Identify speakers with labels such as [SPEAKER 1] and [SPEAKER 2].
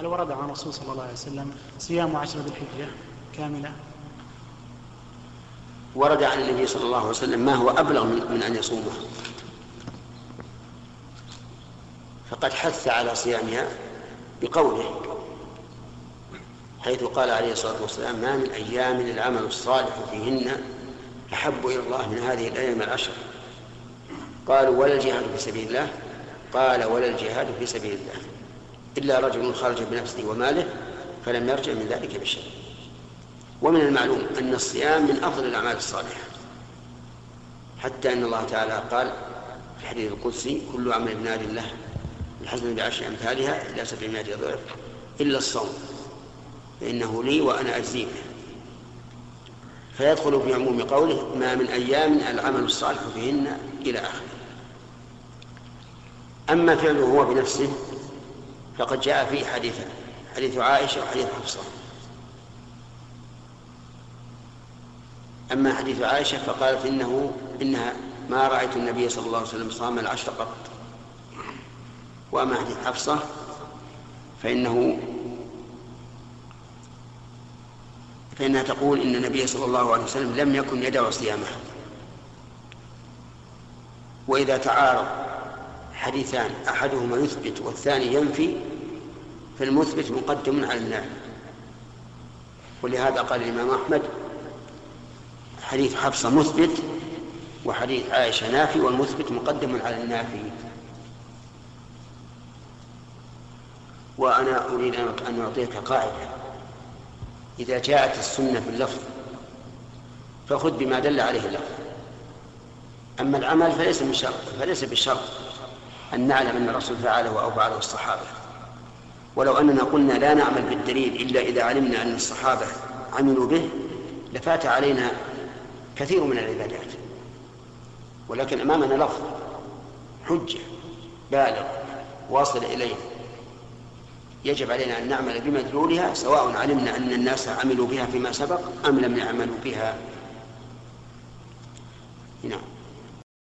[SPEAKER 1] هل ورد عن الرسول صلى الله عليه وسلم صيام عشر ذي الحجة كاملة؟
[SPEAKER 2] ورد عن النبي صلى الله عليه وسلم ما هو أبلغ من أن يصومه. فقد حث على صيامها بقوله حيث قال عليه الصلاة والسلام ما من أيام العمل الصالح فيهن أحب إلى الله من هذه الأيام العشر. قالوا ولا الجهاد في سبيل الله. قال ولا الجهاد في سبيل الله. إلا رجل خرج بنفسه وماله فلم يرجع من ذلك بشيء. ومن المعلوم أن الصيام من أفضل الأعمال الصالحة. حتى أن الله تعالى قال في الحديث القدسي كل عمل ابن الله الحسنة بعشر أمثالها إلى سبعمائة ضعف إلا الصوم فإنه لي وأنا أجزي به. فيدخل في عموم قوله ما من أيام العمل الصالح فيهن إلى آخره. أما فعله هو بنفسه فقد جاء فيه حديثان حديث عائشة وحديث حفصة. أما حديث عائشة فقالت إنه إنها ما رأيت النبي صلى الله عليه وسلم صام العشر قط. وأما حديث حفصة فإنه فإنها تقول إن النبي صلى الله عليه وسلم لم يكن يدع صيامه. وإذا تعارض حديثان أحدهما يثبت والثاني ينفي فالمثبت مقدم على النافي ولهذا قال الإمام أحمد حديث حفصة مثبت وحديث عائشة نافي والمثبت مقدم على النافي. وأنا أريد أن أعطيك قاعدة. إذا جاءت السنة في اللفظ فخذ بما دل عليه اللفظ. أما العمل فليس من شرط فليس بالشرط أن نعلم أن الرسول فعله أو فعله الصحابة. ولو أننا قلنا لا نعمل بالدليل إلا إذا علمنا أن الصحابة عملوا به لفات علينا كثير من العبادات. ولكن أمامنا لفظ حجة بالغ واصل إلينا يجب علينا أن نعمل بمدلولها سواء علمنا أن الناس عملوا بها فيما سبق أم لم يعملوا بها. نعم.